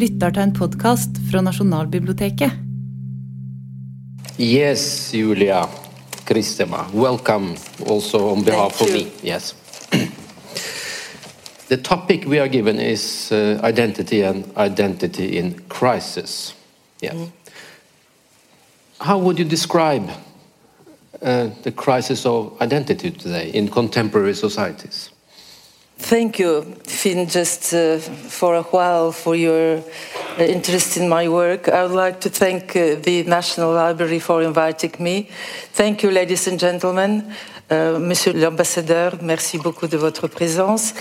lytter til en podkast fra Nasjonalbiblioteket. Yes, Julia Kristema. Welcome also on behalf of me. Yes. the topic we are given is uh, identity and identity in crisis. Yes. How would you describe uh, the crisis of identity today in contemporary societies? Thank you, Finn, just uh, for a while for your uh, interest in my work. I would like to thank uh, the National Library for inviting me. Thank you, ladies and gentlemen. Uh, Monsieur l'ambassadeur, merci beaucoup de votre présence.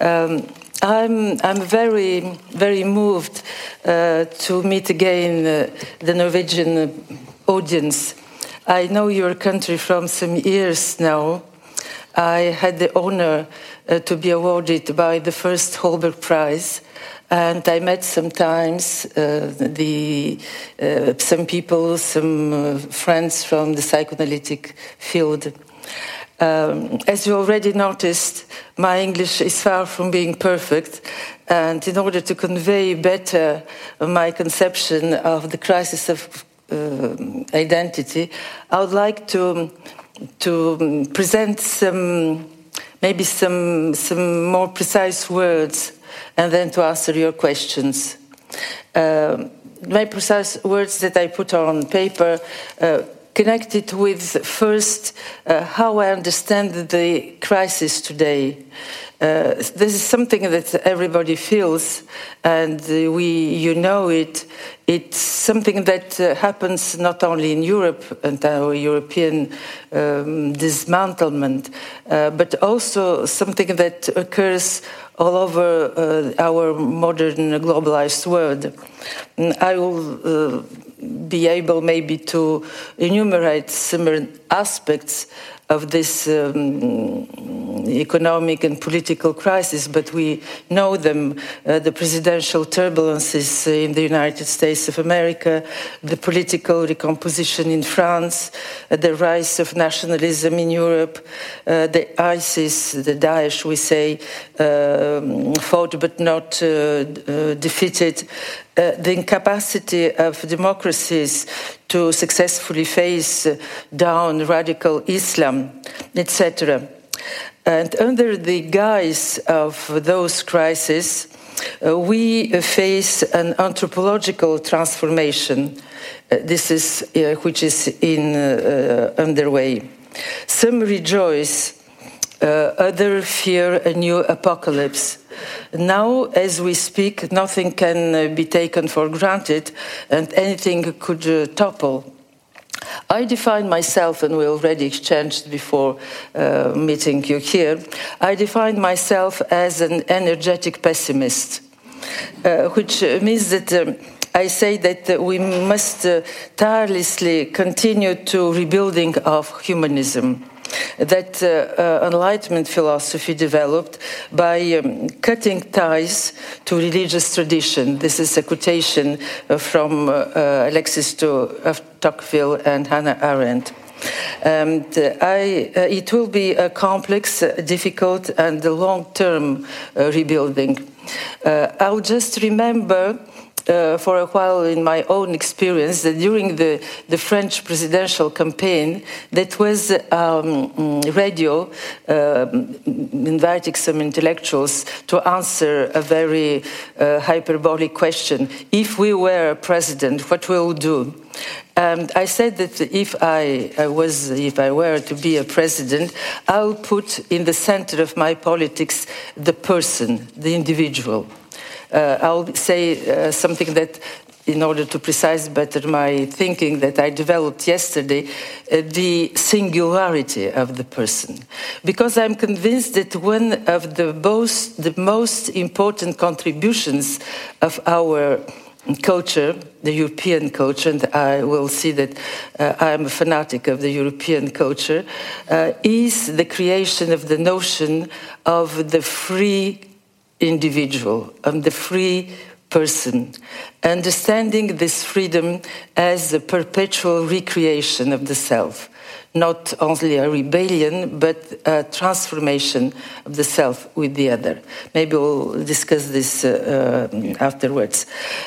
Um, I'm, I'm very, very moved uh, to meet again the Norwegian audience. I know your country from some years now. I had the honor uh, to be awarded by the first Holberg Prize, and I met sometimes uh, the uh, some people, some uh, friends from the psychoanalytic field. Um, as you already noticed, my English is far from being perfect, and in order to convey better my conception of the crisis of uh, identity, I would like to to present some maybe some some more precise words, and then to answer your questions. Um my precise words that I put on paper. Uh, connected with first uh, how I understand the crisis today. Uh, this is something that everybody feels, and uh, we, you know it. It's something that uh, happens not only in Europe and our European um, dismantlement, uh, but also something that occurs all over uh, our modern globalized world. I will uh, be able maybe to enumerate similar aspects of this um, economic and political crisis, but we know them uh, the presidential turbulences in the United States of America, the political recomposition in France, uh, the rise of nationalism in Europe, uh, the ISIS, the Daesh, we say, um, fought but not uh, uh, defeated. Uh, the incapacity of democracies to successfully face down radical Islam, etc. And under the guise of those crises, uh, we face an anthropological transformation. Uh, this is uh, which is in uh, uh, underway. Some rejoice, others fear a new apocalypse. Now, as we speak, nothing can uh, be taken for granted, and anything could uh, topple. I define myself, and we already exchanged before uh, meeting you here. I define myself as an energetic pessimist, uh, which means that. Um, I say that uh, we must uh, tirelessly continue to rebuilding of humanism that uh, uh, Enlightenment philosophy developed by um, cutting ties to religious tradition. This is a quotation uh, from uh, Alexis de Tocqueville and Hannah Arendt. And uh, I, it will be a complex, difficult, and long-term uh, rebuilding. I'll just remember uh, for a while in my own experience that during the, the French presidential campaign, that was um, mm, radio uh, inviting some intellectuals to answer a very uh, hyperbolic question. If we were president, what will we do? And I said that if I, I was, if I were to be a president, I'll put in the center of my politics the person, the individual I'll say uh, something that, in order to precise better my thinking that I developed yesterday, uh, the singularity of the person. Because I'm convinced that one of the most, the most important contributions of our culture, the European culture, and I will see that uh, I'm a fanatic of the European culture, uh, is the creation of the notion of the free individual, and the free person, understanding this freedom as a perpetual recreation of the self. Not only a rebellion, but a transformation of the self with the other. Maybe we'll discuss this uh, uh, afterwards.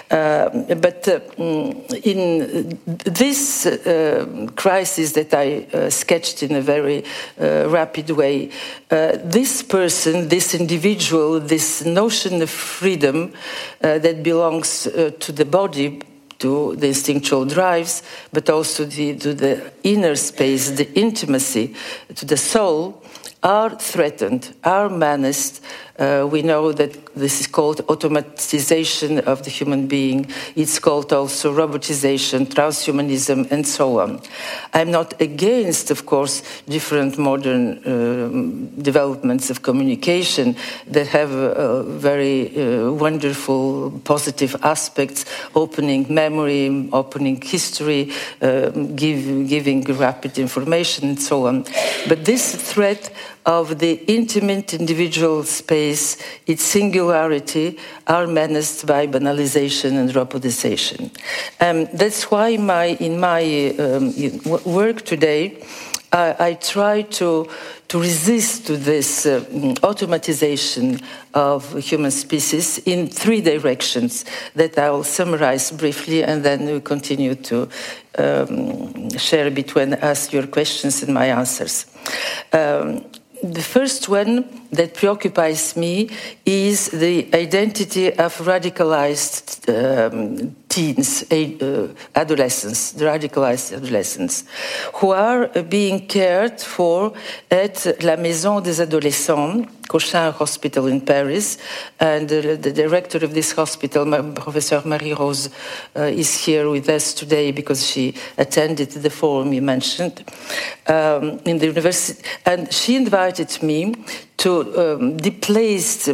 Uh, but uh, in this uh, crisis that I sketched in a very rapid way, this person, this individual, this notion of freedom that belongs to the body to the instinctual drives, but also the, to the inner space, the intimacy, to the soul, are threatened, are menaced uh, we know that this is called automatization of the human being. It's called also robotization, transhumanism, and so on. I'm not against, of course, different modern uh, developments of communication that have uh, very uh, wonderful, positive aspects, opening memory, opening history, um, give, giving rapid information, and so on. But this threat of the intimate individual space, its singularity, are menaced by banalization and robotization. Um, that's why my, in my um, work today, I, I try to, to resist to this uh, automatization of human species in three directions that I'll summarize briefly and then we continue to um, share between us your questions and my answers. Um, the first one that preoccupies me is the identity of radicalized um, teens, uh, adolescents, the radicalized adolescents, who are being cared for at La Maison des Adolescents, Cochin Hospital in Paris. And uh, the director of this hospital, Professor Marie Rose, uh, is here with us today because she attended the forum you mentioned um, in the university. And she invited me to um,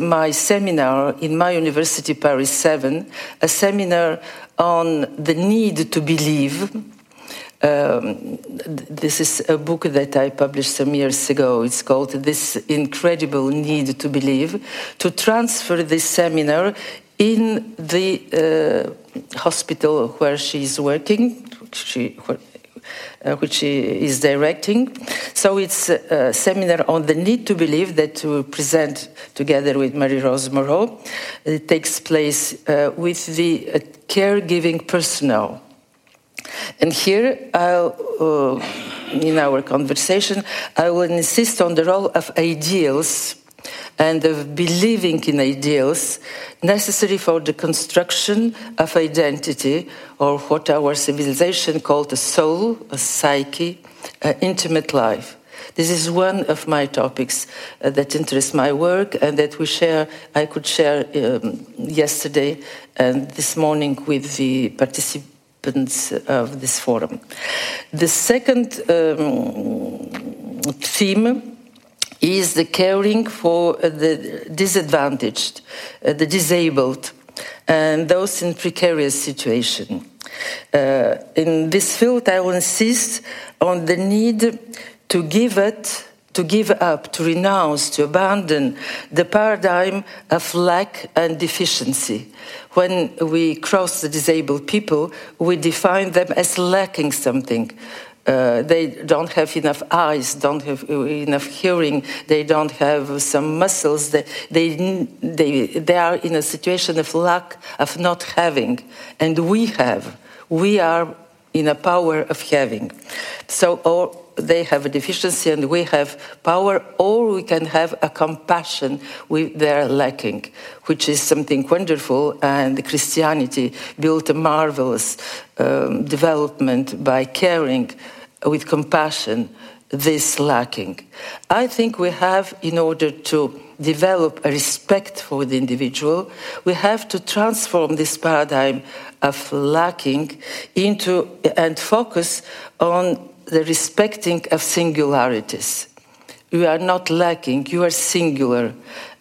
my seminar in my university, Paris 7, a seminar on the need to believe um, this is a book that I published some years ago. It's called This Incredible Need to Believe, to transfer this seminar in the uh, hospital where she's working, she, uh, which she is directing. So it's a seminar on the need to believe that we present together with Marie Rose Moro. It takes place uh, with the uh, caregiving personnel and here, uh, in our conversation, I will insist on the role of ideals and of believing in ideals necessary for the construction of identity, or what our civilization called a soul, a psyche, an intimate life. This is one of my topics uh, that interest my work and that we share. I could share um, yesterday and this morning with the participants participants of this forum. The second um, theme is the caring for the disadvantaged, uh, the disabled, and those in precarious situation. Uh, in this field, I will insist on the need to give it to give up, to renounce, to abandon the paradigm of lack and deficiency. When we cross the disabled people, we define them as lacking something. Uh, they don't have enough eyes, don't have enough hearing, they don't have some muscles. They, they, they, they are in a situation of lack, of not having. And we have. We are in a power of having. So, or they have a deficiency and we have power, or we can have a compassion with their lacking, which is something wonderful. And Christianity built a marvelous um, development by caring with compassion this lacking. I think we have, in order to develop a respect for the individual, we have to transform this paradigm of lacking into and focus on the respecting of singularities. You are not lacking, you are singular.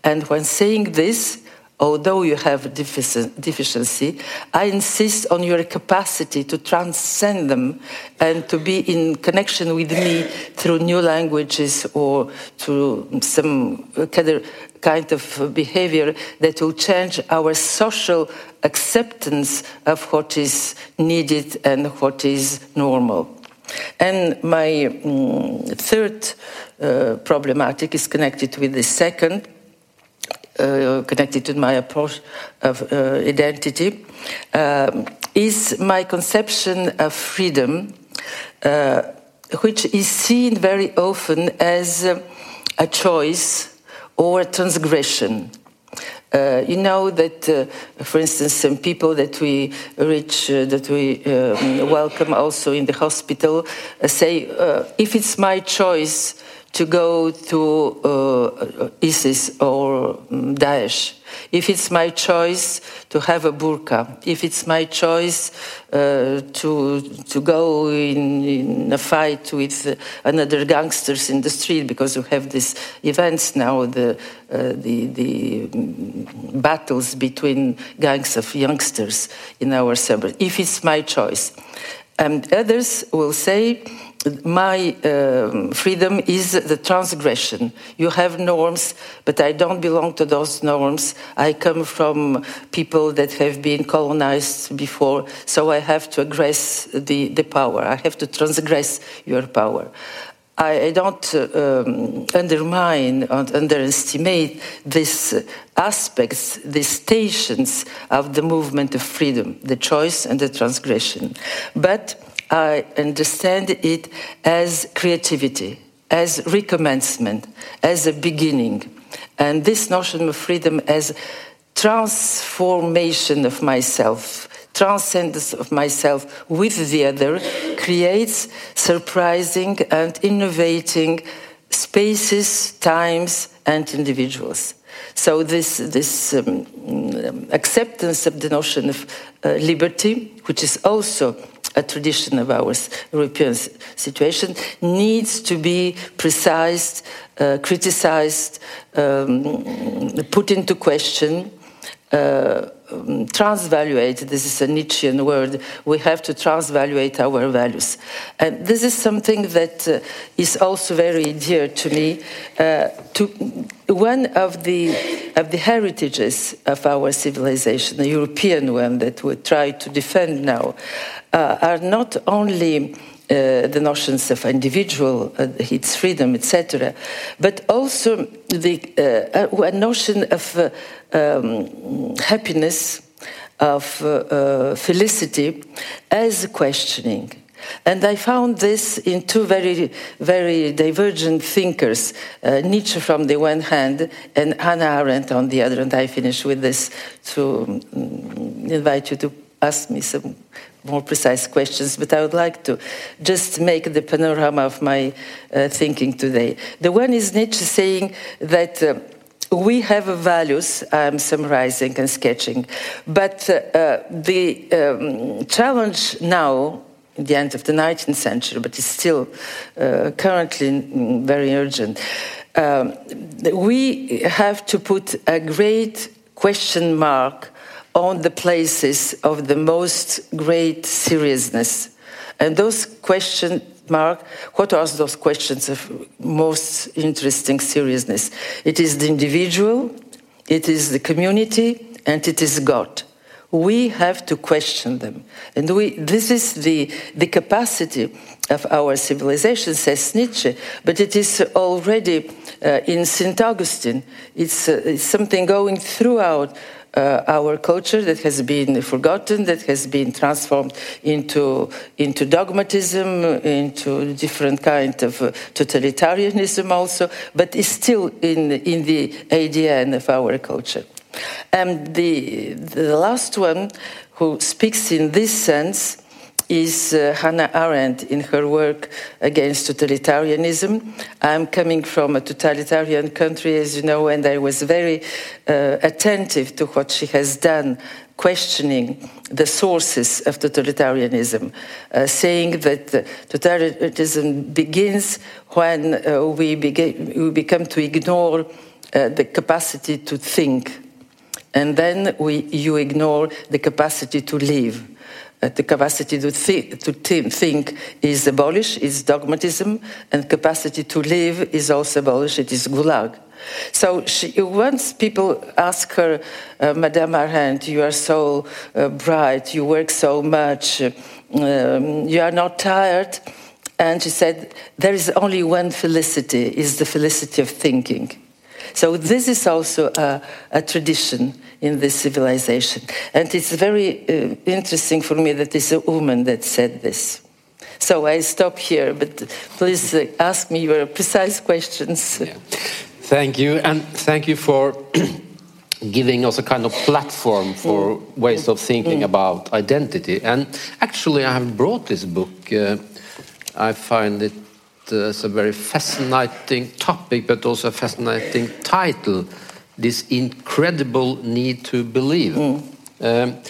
And when saying this, although you have a deficiency, I insist on your capacity to transcend them and to be in connection with me through new languages or through some kind of behavior that will change our social acceptance of what is needed and what is normal. And my um, third uh, problematic is connected with the second, uh, connected to my approach of uh, identity, um, is my conception of freedom, uh, which is seen very often as a choice or a transgression. Uh, you know that, uh, for instance, some people that we reach, uh, that we um, welcome also in the hospital, uh, say, uh, if it's my choice to go to uh, ISIS or um, Daesh, if it's my choice to have a burqa, if it's my choice uh, to, to go in, in, a fight with another gangsters in the street, because we have these events now, the, uh, the, the battles between gangs of youngsters in our suburbs, if it's my choice. And others will say, my um, freedom is the transgression. You have norms, but I don't belong to those norms. I come from people that have been colonized before, so I have to aggress the, the power. I have to transgress your power. I, don't um, undermine or underestimate these aspects, these stations of the movement of freedom, the choice and the transgression. But I understand it as creativity, as recommencement, as a beginning. And this notion of freedom as transformation of myself, transcendence of myself with the other, creates surprising and innovating spaces, times, and individuals. So this, this um, acceptance of the notion of uh, liberty, which is also a tradition of ours, European situation, needs to be precised, uh, criticized, um, put into question, uh, um, transvaluate. This is a Nietzschean word. We have to transvaluate our values. And this is something that uh, is also very dear to me. Uh, to one of the, of the heritages of our civilization, the European one that we try to defend now, uh, are not only uh, the notions of individual, uh, its freedom, etc., but also the uh, a notion of uh, um, happiness, of uh, felicity, as questioning. And I found this in two very, very divergent thinkers, uh, Nietzsche from the one hand and Hannah Arendt on the other. And I finish with this to um, invite you to ask me some more precise questions, but I would like to just make the panorama of my uh, thinking today. The one is Nietzsche saying that. Uh, we have values, I'm summarizing and sketching, but uh, the um, challenge now, in the end of the 19th century, but it's still uh, currently very urgent, um, we have to put a great question mark on the places of the most great seriousness. And those questions, Mark, what are those questions of most interesting seriousness? It is the individual, it is the community, and it is God. We have to question them. And we, this is the, the capacity of our civilization, says Nietzsche, but it is already uh, in St. Augustine. It's, uh, it's something going throughout uh, our culture that has been forgotten, that has been transformed into, into dogmatism, into different kind of uh, totalitarianism also, but is still in, in the ADN of our culture. And the, the last one who speaks in this sense is uh, Hannah Arendt in her work against totalitarianism. I'm coming from a totalitarian country, as you know, and I was very uh, attentive to what she has done, questioning the sources of totalitarianism, uh, saying that totalitarianism begins when uh, we, we, become to ignore uh, the capacity to think. And then we, you ignore the capacity to live the capacity to, th to think is abolished, is dogmatism, and capacity to live is also abolished, it is gulag. So she, once people ask her, uh, Madame Arendt, you are so uh, bright, you work so much, um, you are not tired. and she said, There is only one felicity, is the felicity of thinking. So this is also a, a tradition in this civilization. And it's very uh, interesting for me that it's a woman that said this. So I stop here, but please uh, ask me your precise questions. Yeah. Thank you, and thank you for giving us a kind of platform for mm. ways of thinking mm. about identity. And actually, I have brought this book. Uh, I find it as a very fascinating topic, but also a fascinating title. This incredible need to believe. Mm. Um,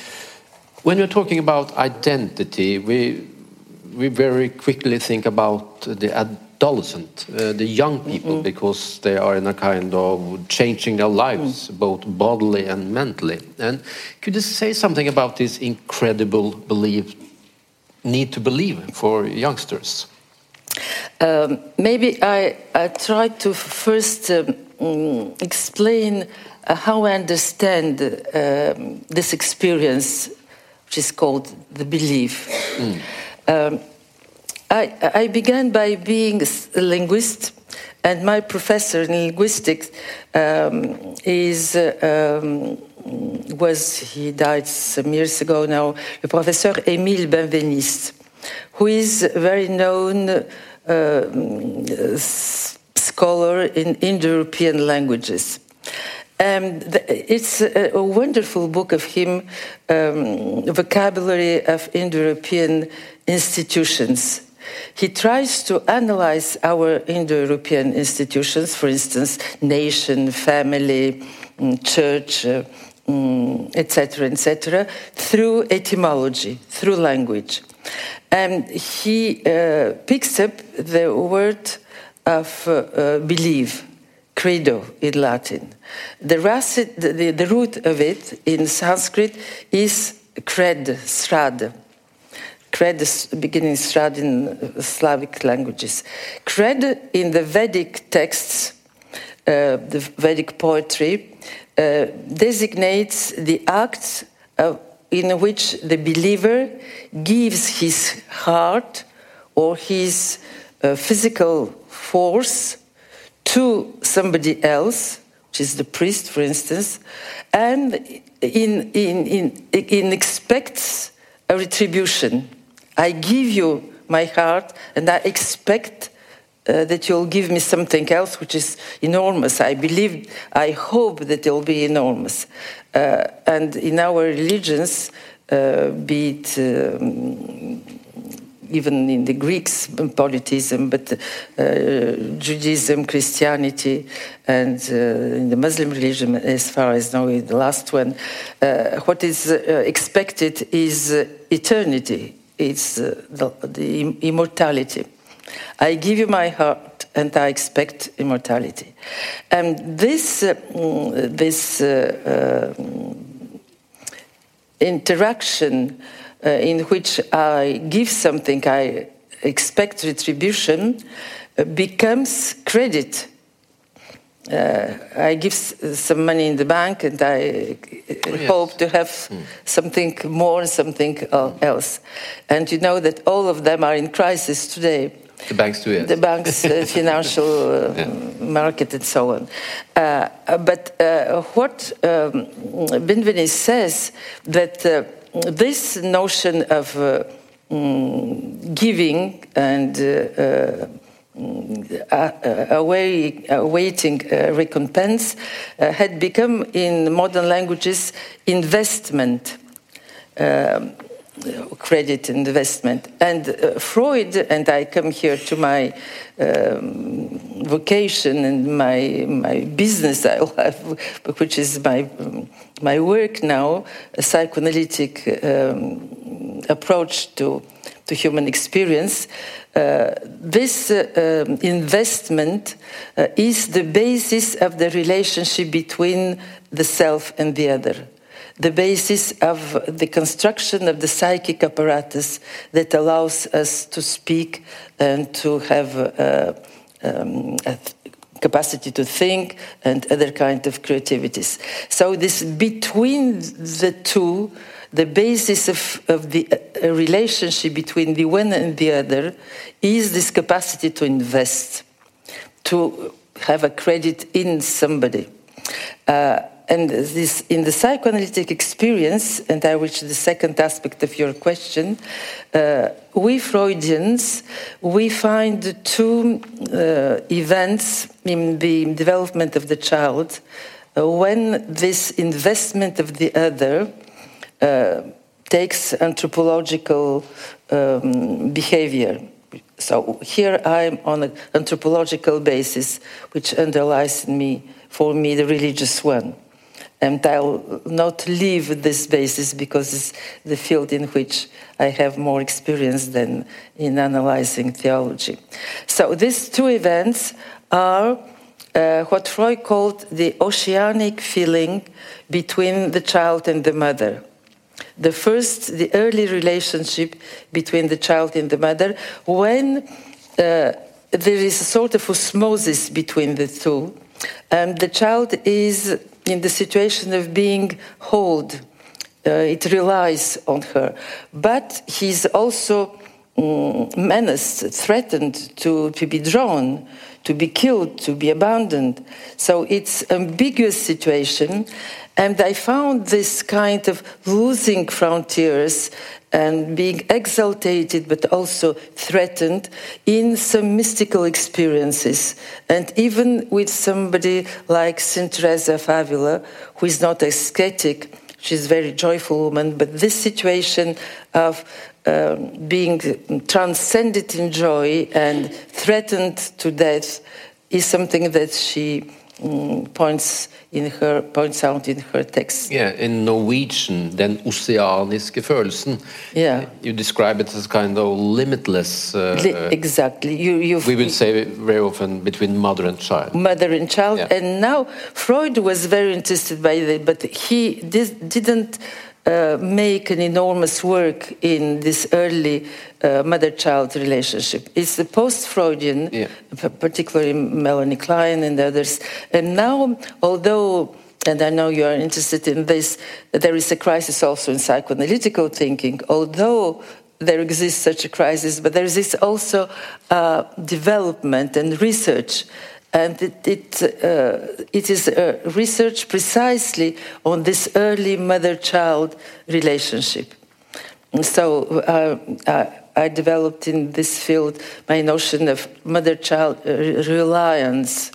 when you're talking about identity, we we very quickly think about the adolescent, uh, the young people, mm because they are in a kind of changing their lives, mm. both bodily and mentally. And could you say something about this incredible belief, need to believe for youngsters? Um, maybe I, I try to first um, mm, explain uh, how I understand um, this experience, which is called the belief. Mm. Um, I, I, began by being a linguist, and my professor in linguistics um, is. Um, was he died some years ago now? The professor Émile Benveniste, who is very known uh, scholar in Indo-European languages. And it's a, wonderful book of him, um, vocabulary of Indo-European institutions. He tries to analyze our Indo European institutions, for instance, nation, family, mm, church, etc., uh, etc., mm, through etymology, through language. And he uh, picks up the word of uh, uh, believe, credo in Latin. The, racid, the, the, root of it in Sanskrit is cred, srad, Cred beginning start in Slavic languages. Cred in the Vedic texts, uh, the Vedic poetry, uh, designates the act of, in which the believer gives his heart or his uh, physical force to somebody else, which is the priest, for instance, and in, in, in, in expects a retribution I give you my heart and I expect uh, that you'll give me something else which is enormous. I believe, I hope that it'll be enormous. Uh, and in our religions, uh, be it um, even in the Greeks, polytheism, but uh, Judaism, Christianity, and uh, in the Muslim religion, as far as now, the last one, uh, what is expected is eternity it's the, the, immortality. I give you my heart and I expect immortality. And this, uh, mm, this uh, uh, interaction uh, in which I give something, I expect retribution, uh, becomes credit uh, I give some money in the bank and I oh, yes. hope to have mm. something more, something else. And you know that all of them are in crisis today. The banks do it. The banks, uh, financial uh, yeah. market, and so on. Uh, but uh, what um, Benveniste says that uh, this notion of mm, giving and away, awaiting recompense uh, had become in modern languages investment. Um, credit investment. And uh, Freud, and I come here to my um, vocation and my my business I have, which is my my work now, a psychoanalytic um, approach to to human experience. Uh, this uh, um, investment uh, is the basis of the relationship between the self and the other, the basis of the construction of the psychic apparatus that allows us to speak and to have uh, um, a capacity to think and other kind of creativities. So this between the two the basis of, of the uh, relationship between the one and the other is this capacity to invest, to have a credit in somebody. Uh, and this, in the psychoanalytic experience, and I reach the second aspect of your question, uh, we Freudians, we find two uh, events in the development of the child uh, when this investment of the other uh, takes anthropological um, behavior. So here I'm on an anthropological basis, which underlies in me, for me, the religious one. And I'll not leave this basis because it's the field in which I have more experience than in analyzing theology. So these two events are uh, what Freud called the oceanic feeling between the child and the mother. The first, the early relationship between the child and the mother, when uh, there is a sort of osmosis between the two, and the child is in the situation of being held. Uh, it relies on her. But he's also um, menaced, threatened to, to be drawn, to be killed, to be abandoned. So it's ambiguous situation. And I found this kind of losing frontiers and being exaltated but also threatened in some mystical experiences. And even with somebody like St. Teresa of Avila, who is not a ascetic, she's a very joyful woman, but this situation of um, being transcended in joy and threatened to death is something that she um, points in her points out in her text. Yeah, in Norwegian, den oceaniske følelsen. Yeah. You describe it as kind of limitless. Uh, exactly. You, you. We would say very often between mother and child. Mother and child, Yeah. and now Freud was very interested by that, but he didn't. Uh, make an enormous work in this early uh, mother-child relationship. It's the post-Freudian, Yeah. particularly Melanie Klein and others. And now, although, and I know you are interested in this, there is a crisis also in psychoanalytical thinking. Although there exists such a crisis, but there is also uh, development and research and it, it, uh, it is uh, research precisely on this early mother-child relationship. So uh, I, developed in this field my notion of mother-child uh, reliance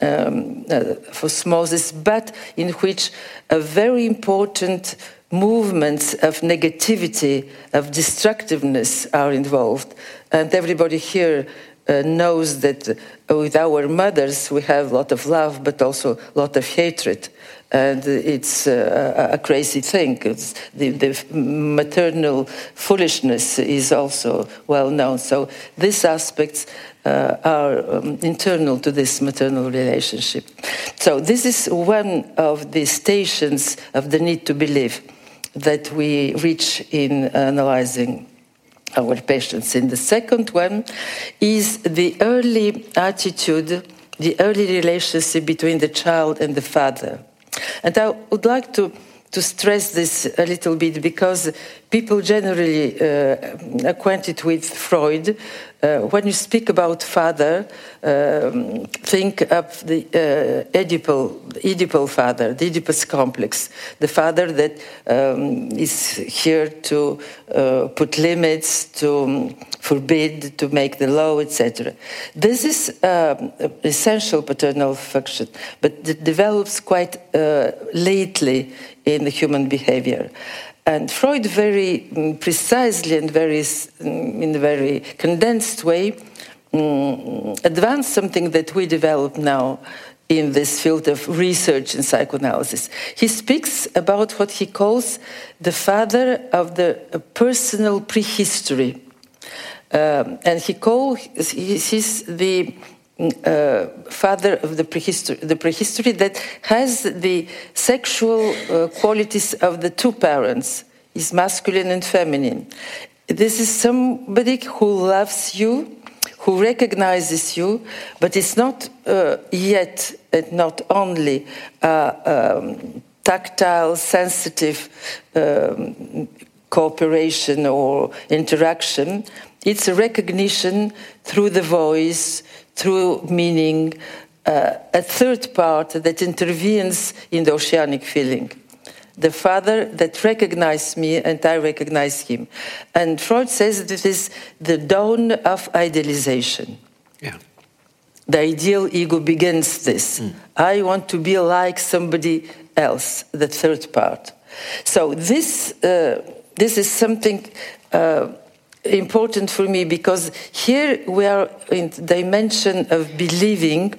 um, uh, for osmosis, but in which a very important movements of negativity, of destructiveness are involved. And everybody here uh, knows that with our mothers we have a lot of love, but also a lot of hatred. And it's uh, a, a crazy thing. The, the maternal foolishness is also well known. So these aspects uh, are um, internal to this maternal relationship. So this is one of the stations of the need to believe that we reach in analyzing our patients. And the second one is the early attitude, the early relationship between the child and the father. And I would like to, to stress this a little bit because people generally uh, acquainted with Freud, uh, when you speak about father, um, think of the uh, Oedipal, Oedipal father, the Oedipus complex, the father that um, is here to uh, put limits, to um, forbid, to make the law, etc. This is um, essential paternal function, but it develops quite uh, lately in the human behavior. And Freud very mm, precisely and very, mm, in a very condensed way mm, advanced something that we develop now in this field of research in psychoanalysis. He speaks about what he calls the father of the uh, personal prehistory. Um, and he calls he's the uh, father of the prehistory, the prehistory that has the sexual uh, qualities of the two parents, is masculine and feminine. This is somebody who loves you, who recognizes you, but it's not uh, yet and not only a um, tactile, sensitive um, cooperation or interaction. It's a recognition through the voice, through meaning, uh, a third part that intervenes in the oceanic feeling. The father that recognized me and I recognize him. And Freud says that is the dawn of idealization. Yeah. The ideal ego begins this. I want to be like somebody else, the third part. So this, uh, this is something uh, important for me because here we are in dimension of believing.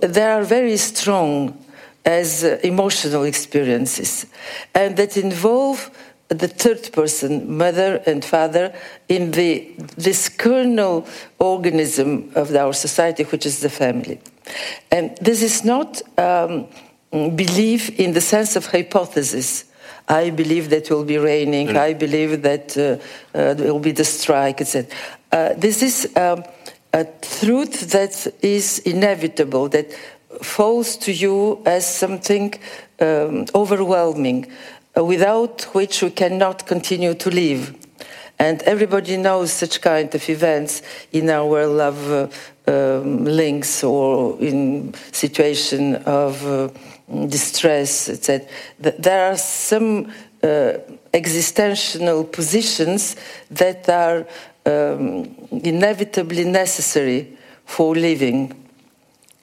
They are very strong as emotional experiences, and that involve the third person, mother and father, in the this kernel organism of our society, which is the family. And this is not um, belief in the sense of hypothesis. I believe that will be raining. I believe that uh, uh, there will be the strike, etc. Uh, this is um, a truth that is inevitable, that falls to you as something um, overwhelming, without which we cannot continue to live. And everybody knows such kind of events in our love uh, um, links or in situation of uh, distress, etc. There are some uh, existential positions that are um, inevitably necessary for living.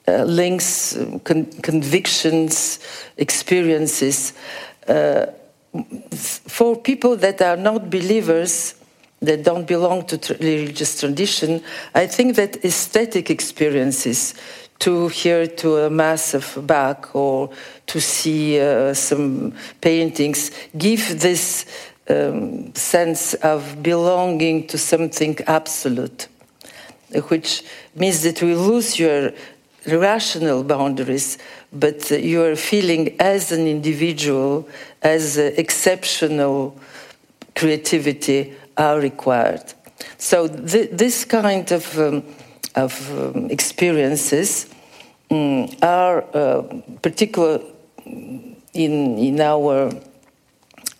Uh, links, con convictions, experiences. Uh, for people that are not believers, that don't belong to religious tradition, I think that aesthetic experiences, to hear to a mass of Bach or to see uh, some paintings, give this um, sense of belonging to something absolute, which means that we lose your rational boundaries, but your feeling as an individual, as exceptional creativity are required. So th this kind of, um, of um, experiences um, are uh, particular in, in our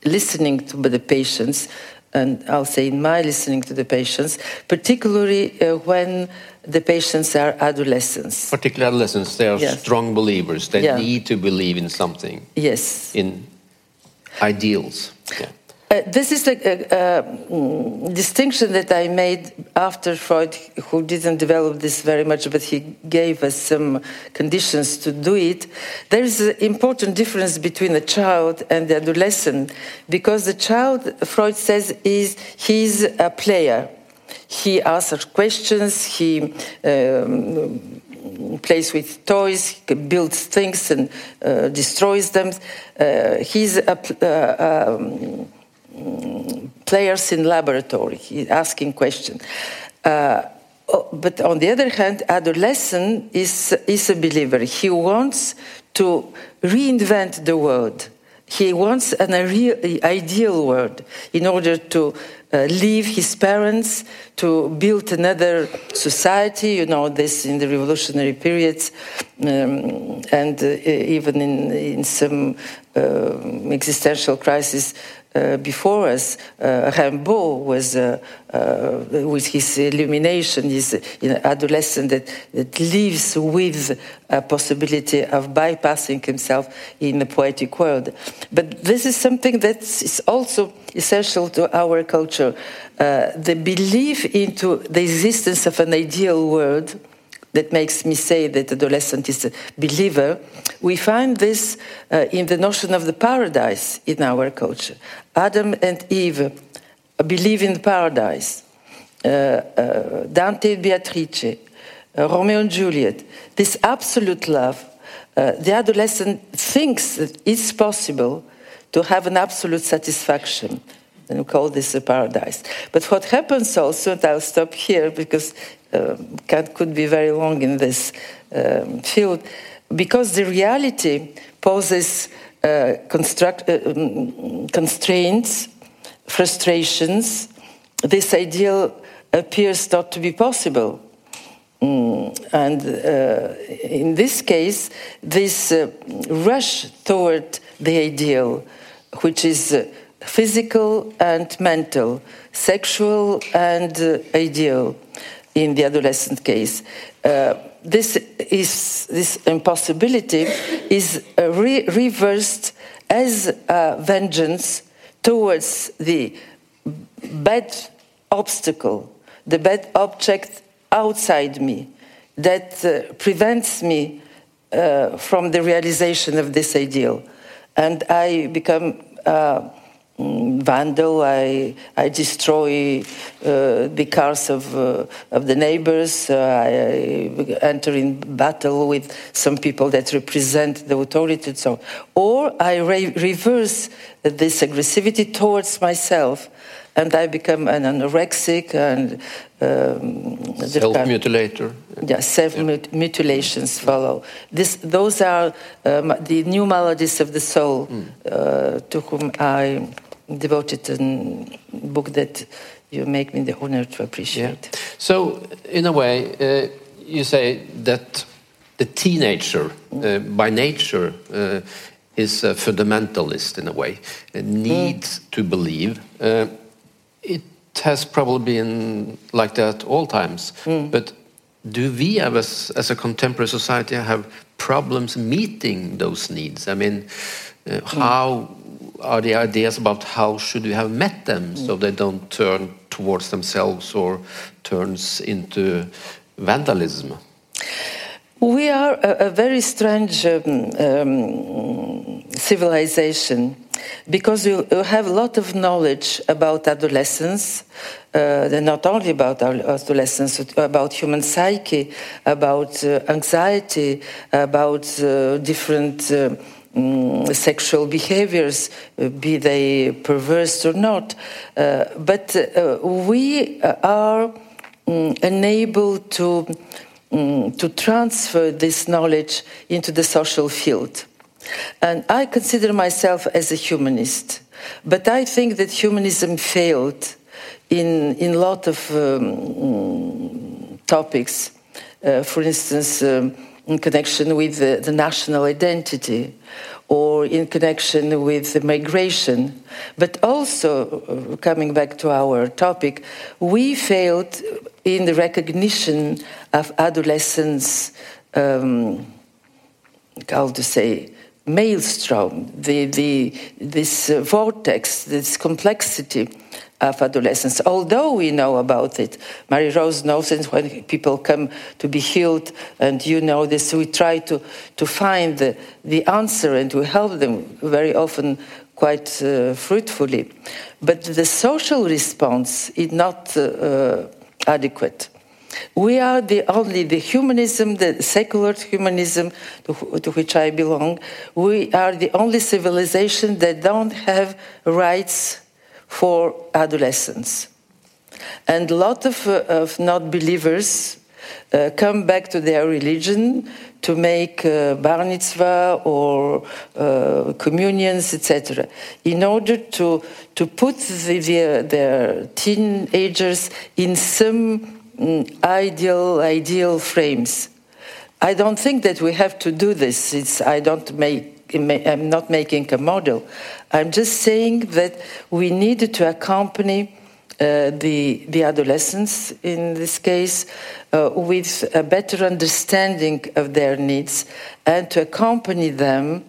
listening to the patients, and I'll say in my listening to the patients, particularly uh, when the patients are adolescents. Particularly adolescents, they are Yes. strong believers. They Yeah. need to believe in something, Yes. in ideals. Yeah. Uh, this is a, a, a, mm, distinction that I made after Freud, who didn't develop this very much, but he gave us some conditions to do it. There is an important difference between the child and the adolescent, because the child, Freud says, is he's a player. He asks questions. He um, plays with toys, he builds things and uh, destroys them. Uh, he's a uh, um, players in laboratory, asking questions. Uh, oh, but on the other hand, adolescent is, is a believer. He wants to reinvent the world. He wants an ideal world in order to uh, leave his parents, to build another society. You know this in the revolutionary periods, um, and uh, even in, in some uh, existential crisis before us, uh, Rimbaud was, uh, uh, with his illumination, his you know, adolescent that, that lives with a possibility of bypassing himself in the poetic world. But this is something that is also essential to our culture. Uh, the belief into the existence of an ideal world that makes me say that adolescent is a believer, we find this uh, in the notion of the paradise in our culture. Adam and Eve believe in paradise. Uh, uh, Dante and Beatrice, uh, Romeo and Juliet, this absolute love. Uh, the adolescent thinks that it's possible to have an absolute satisfaction and we call this a paradise. But what happens also, and I'll stop here because uh, Kant could be very long in this um, field, because the reality poses uh, construct, uh, um, constraints, frustrations, this ideal appears not to be possible. Mm, and uh, in this case, this uh, rush toward the ideal, which is uh, physical and mental, sexual and uh, ideal in the adolescent case. Uh, this is this impossibility is uh, re reversed as vengeance towards the bad obstacle, the bad object outside me that uh, prevents me uh, from the realization of this ideal. And I become uh, vandal. I, I destroy uh, the cars of, uh, of the neighbors. Uh, I enter in battle with some people that represent the authority. So, or I re reverse this aggressivity towards myself, and I become an anorexic and um, self-mutilator. Yeah, self-mutilations yeah. follow. This, those are um, the new maladies of the soul, mm. uh, to whom I devoted a book that you make me the honor to appreciate. Yeah. So, in a way, uh, you say that the teenager, uh, by nature, uh, is a fundamentalist in a way, needs mm. to believe. Uh, it has probably been like that all times, mm. but do we, as, as a contemporary society, have problems meeting those needs? I mean, uh, mm. how are the ideas about how should we have met them so they don't turn towards themselves or turns into vandalism? We are a, a very strange um, um, civilization because we have a lot of knowledge about adolescence, uh, not only about adolescence, about human psyche, about uh, anxiety, about uh, different uh, um, sexual behaviors, uh, be they perverse or not. Uh, but uh, we are um, unable to, um, to transfer this knowledge into the social field. And I consider myself as a humanist, but I think that humanism failed in, in a lot of um, topics. Uh, for instance, um, in connection with the, the national identity or in connection with the migration. But also, uh, coming back to our topic, we failed in the recognition of adolescents, um, how to say, maelstrom, the, the, this uh, vortex, this complexity of adolescence. Although we know about it, Marie Rose knows it when people come to be healed, and you know this, we try to, to find the, the answer and to help them very often quite uh, fruitfully. But the social response is not uh, uh adequate. We are the only, the humanism, the secular humanism to, to, which I belong, we are the only civilization that don't have rites for adolescents. And a lot of, uh, of not believers uh, come back to their religion to make uh, bar mitzvah or uh, communions, etc., in order to, to put the, the, their teenagers in some mm, ideal, ideal frames. I don't think that we have to do this. It's, I don't make I'm not making a model. I'm just saying that we need to accompany uh, the, the adolescents in this case uh, with a better understanding of their needs and to accompany them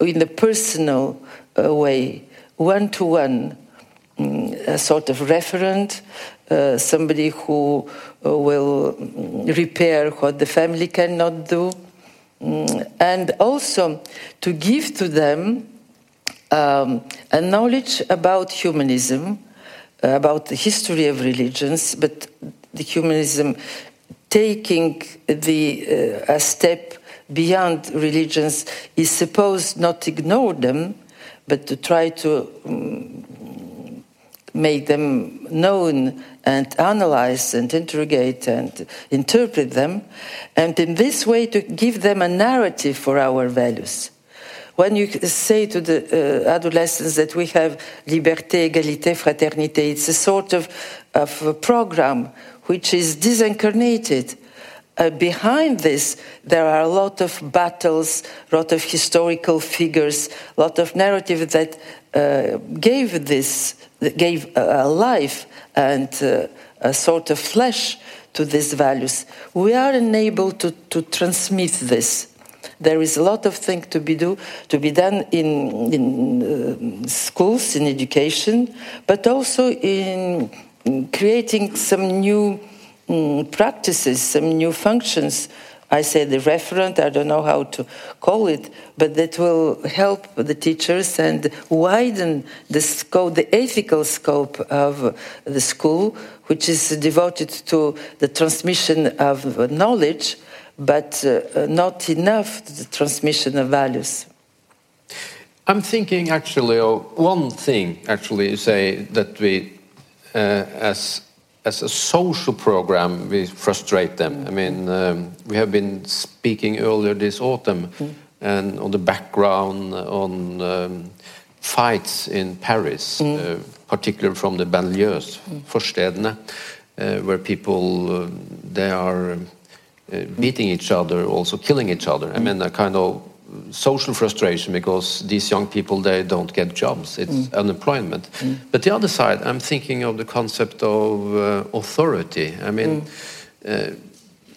in a personal uh, way, one to one, a sort of referent, uh, somebody who uh, will repair what the family cannot do Mm, and also to give to them um, a knowledge about humanism, uh, about the history of religions, but the humanism taking the uh, a step beyond religions is supposed not to ignore them, but to try to um, make them known and analyze and interrogate and interpret them, and in this way to give them a narrative for our values. When you say to the uh, adolescents that we have liberté, égalité, fraternité, it's a sort of, of a program which is disincarnated. uh, behind this, there are a lot of battles, a lot of historical figures, a lot of narrative that uh, gave this, gave a, life and uh, a sort of flesh to these values. We are unable to, to transmit this. There is a lot of things to be do to be done in, in uh, schools, in education, but also in creating some new um, practices, some new functions. I say the referent, I don't know how to call it, but that will help the teachers and widen the scope, the ethical scope of the school, which is devoted to the transmission of knowledge, but uh, not enough to the transmission of values. I'm thinking actually of one thing, actually, say that we, uh, as as a social program, we frustrate them. I mean, um, we have been speaking earlier this autumn, mm. and on the background on um, fights in Paris, mm. uh, particularly from the banlieues, mm. forstedene, uh, where people uh, they are uh, beating each other, also killing each other. I mean, a kind of social frustration because these young people they don't get jobs it's mm. unemployment mm. but the other side i'm thinking of the concept of uh, authority i mean mm. uh,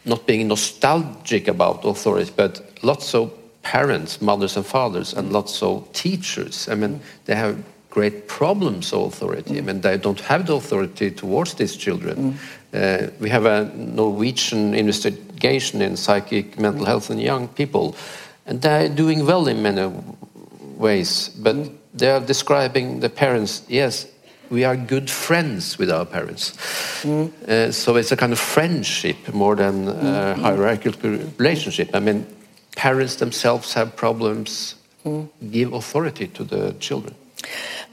not being nostalgic about authority but lots of parents mothers and fathers and lots of teachers i mean mm. they have great problems of authority i mm. mean they don't have the authority towards these children mm. uh, we have a norwegian investigation in psychic mental health in young people and they're doing well in many ways, but mm. they are describing the parents, yes, we are good friends with our parents. Mm. Uh, so it's a kind of friendship more than a hierarchical relationship. I mean, parents themselves have problems, give authority to the children.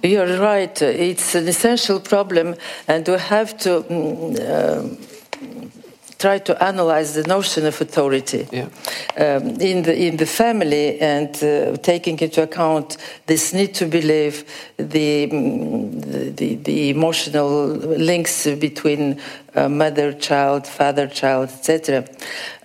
You're right. It's an essential problem, and we have to. Uh, try to analyze the notion of authority yeah. um, in the in the family and uh, taking into account this need to believe the mm, the, the emotional links between uh, mother child father child etc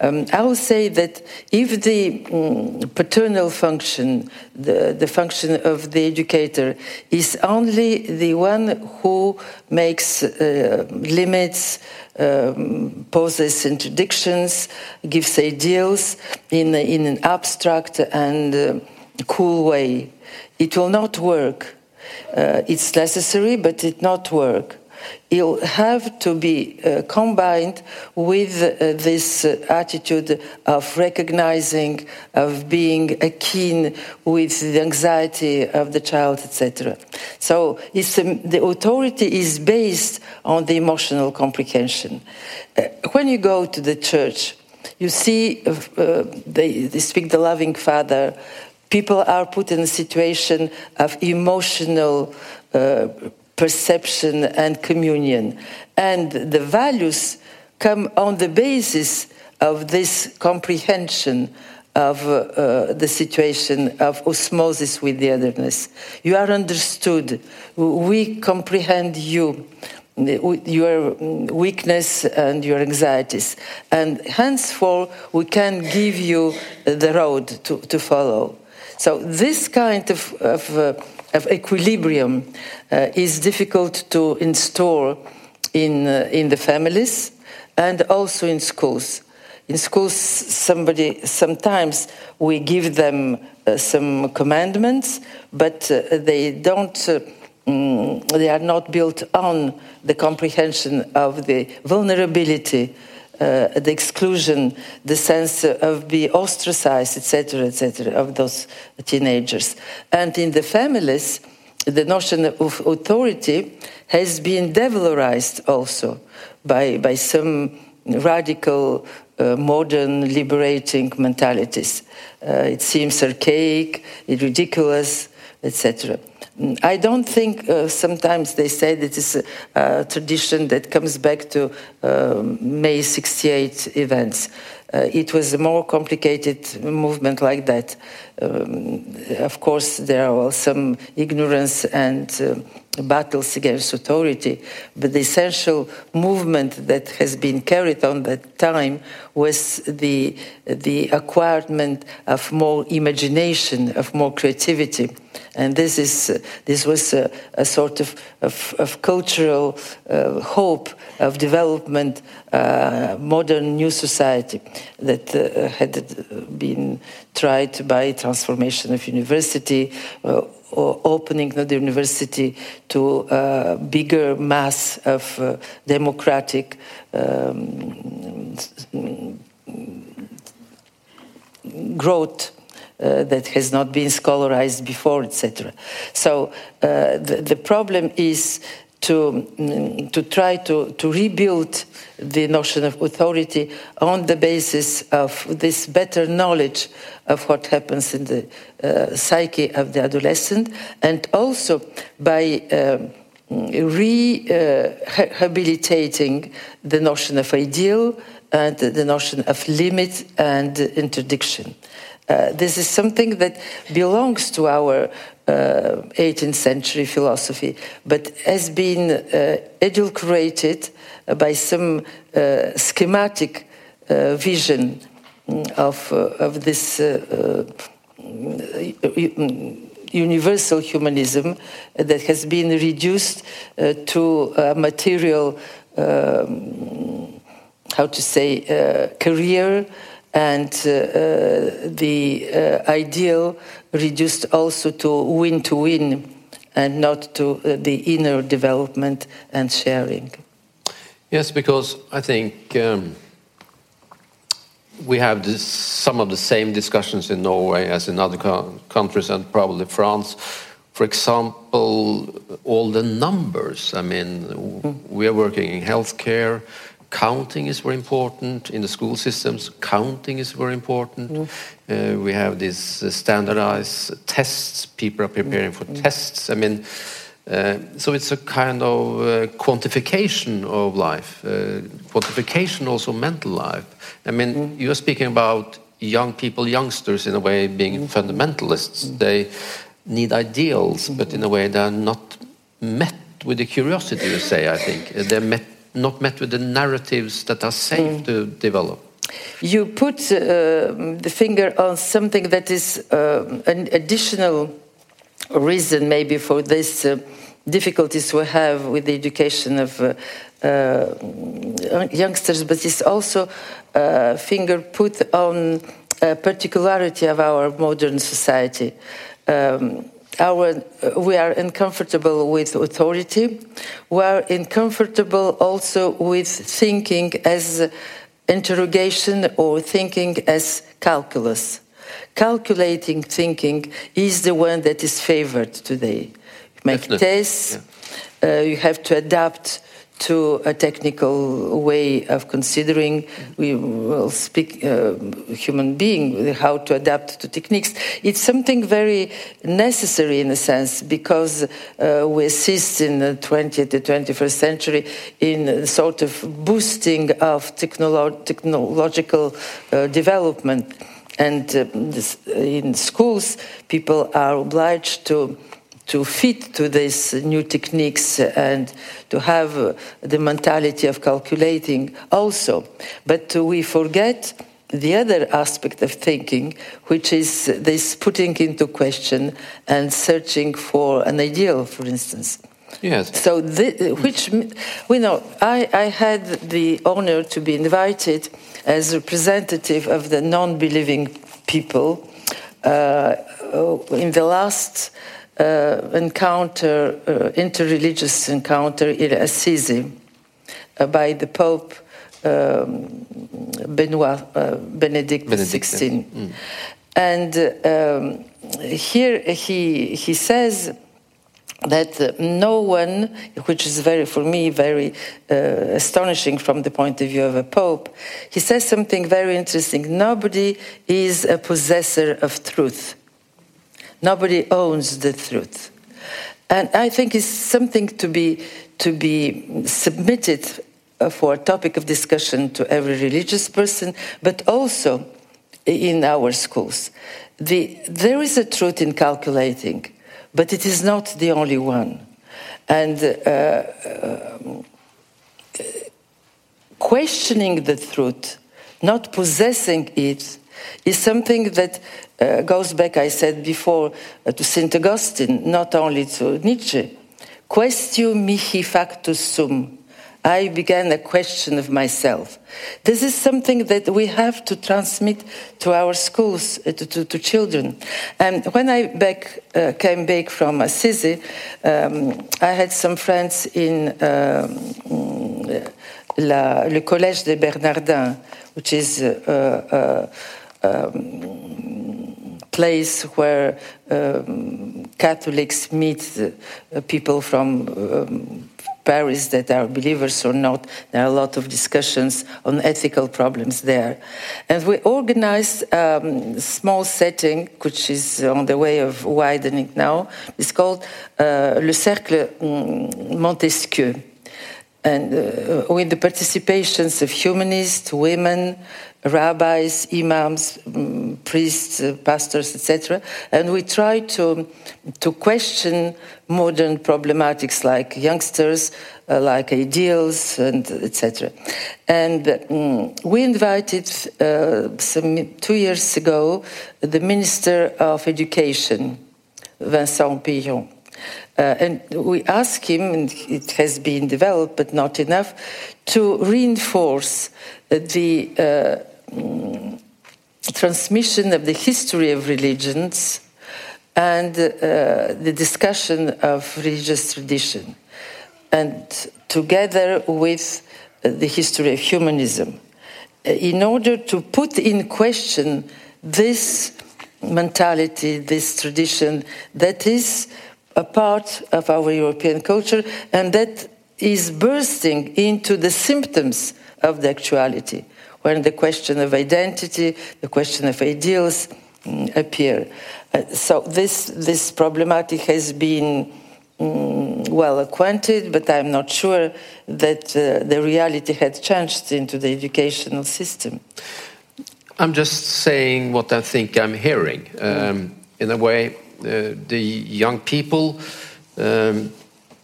um, i would say that if the um, paternal function the, the function of the educator is only the one who makes uh, limits um, poses interdictions, gives ideals in, in an abstract and uh, cool way. It will not work. Uh, it's necessary, but it not work it'll have to be uh, combined with uh, this uh, attitude of recognizing, of being keen with the anxiety of the child, etc. So um, the authority is based on the emotional comprehension. Uh, when you go to the church, you see uh, they, they speak the loving father. People are put in a situation of emotional uh, perception and communion. And the values come on the basis of this comprehension of uh, uh, the situation of osmosis with the otherness. You are understood. We comprehend you, your weakness and your anxieties. And henceforth, we can give you the road to, to follow. So, this kind of, of uh, of equilibrium uh, is difficult to install in, uh, in the families and also in schools. In schools, somebody sometimes we give them uh, some commandments, but they don't. Mm, they are not built on the comprehension of the vulnerability uh, the exclusion, the sense of being ostracized, etc., etc., of those teenagers. And in the families, the notion of authority has been devalorized also by, by some radical uh, modern liberating mentalities. Uh, it seems archaic, ridiculous, etc. I don't think uh, sometimes they say that it's a, a, tradition that comes back to uh, May 68 events. uh, it was a more complicated movement like that. Um, of course, there are some ignorance and uh, battles against authority, but the essential movement that has been carried on that time was the, the acquirement of more imagination, of more creativity. And this, is, this was a, a sort of, of, of cultural uh, hope of development, uh, modern new society that uh, had been tried by transformation of university, uh, opening the university to a bigger mass of uh, democratic um, growth uh, that has not been scholarized before, etc. So uh, the, the, problem is to, um, to try to, to rebuild the notion of authority on the basis of this better knowledge of what happens in the uh, psyche of the adolescent, and also by um, rehabilitating uh, the notion of ideal and the notion of limit and interdiction. Uh, this is something that belongs to our uh, 18th century philosophy, but has been uh, adulterated by some uh, schematic uh, vision of, uh, of this universal humanism that has been reduced to a material, um, how to say, career and uh, uh, the uh, ideal reduced also to win to win and not to the inner development and sharing. Yes, because I think um, we have this, some of the same discussions in Norway as in other co countries and probably France. For example, all the numbers. I mean, mm. we are working in healthcare counting is very important in the school systems. Counting is very important. Mm. Uh, we have these uh, standardized tests. People are preparing for mm. tests. I mean, uh, so it's a kind of uh, quantification of life, uh, quantification also mental life. I mean, mm. you're speaking about young people, youngsters, in a way, being mm. fundamentalists. Mm. They need ideals, but in a way they're not met with the curiosity, you say, I think. They're met not met with the narratives that are safe mm. to develop. You put uh, the finger on something that is uh, an additional reason, maybe, for these uh, difficulties we have with the education of uh, uh, youngsters, but it's also a uh, finger put on a particularity of our modern society. Um, our, we are uncomfortable with authority. We are uncomfortable also with thinking as interrogation or thinking as calculus. Calculating thinking is the one that is favored today. You make Definitely. tests, yeah. uh, you have to adapt to a technical way of considering. We will speak uh, human being how to adapt to techniques. It's something very necessary in a sense because uh, we assist in the 20th to 21st century in sort of boosting of technolo technological uh, development. And uh, in schools people are obliged to to fit to these new techniques and to have the mentality of calculating also. But we forget the other aspect of thinking, which is this putting into question and searching for an ideal, for instance. Yes. So, the, which we know, I, I had the honor to be invited as representative of the non-believing people uh, in the last encounter, uh, interreligious encounter in Assisi uh, by the Pope um, Benoit, uh, Benedict, Benedict XVI. Mm. And um, here he, he says that no one, which is very, for me, very uh, astonishing from the point of view of a pope, he says something very interesting. Nobody is a possessor of truth. Nobody owns the truth. And I think it's something to be, to be submitted uh, for a topic of discussion to every religious person, but also in our schools. The, there is a truth in calculating, but it is not the only one. And uh, um, questioning the truth, not possessing it, is something that uh, goes back, I said before, uh, to St. Augustine, not only to Nietzsche. Quaestio mihi factus sum. I began a question of myself. This is something that we have to transmit to our schools, uh, to, to, to, children. And when I back, uh, came back from Assisi, um, I had some friends in um, la, le Collège des Bernardins, which is a um, place where um, Catholics meet uh, people from um, Paris that are believers or not. There are a lot of discussions on ethical problems there. And we organized um, a small setting, which is on the way of widening now. It's called uh, Le Cercle Montesquieu and uh, with the participations of humanists, women, rabbis, imams, um, priests, uh, pastors, etc. And we try to, to question modern problematics like youngsters, uh, like ideals, and etc. And um, we invited uh, some two years ago the Minister of Education, Vincent Peillon. Uh, and we ask him, and it has been developed but not enough, to reinforce the uh, mm, Mm, transmission of the history of religions and uh, the discussion of religious tradition, and together with uh, the history of humanism, uh, in order to put in question this mentality, this tradition that is a part of our European culture and that is bursting into the symptoms of the actuality, when the question of identity, the question of ideals mm, appear. Uh, so this, this problematic has been mm, well acquainted, but I'm not sure that uh, the reality had changed into the educational system. I'm just saying what I think I'm hearing. Um, in a way, uh, the young people um,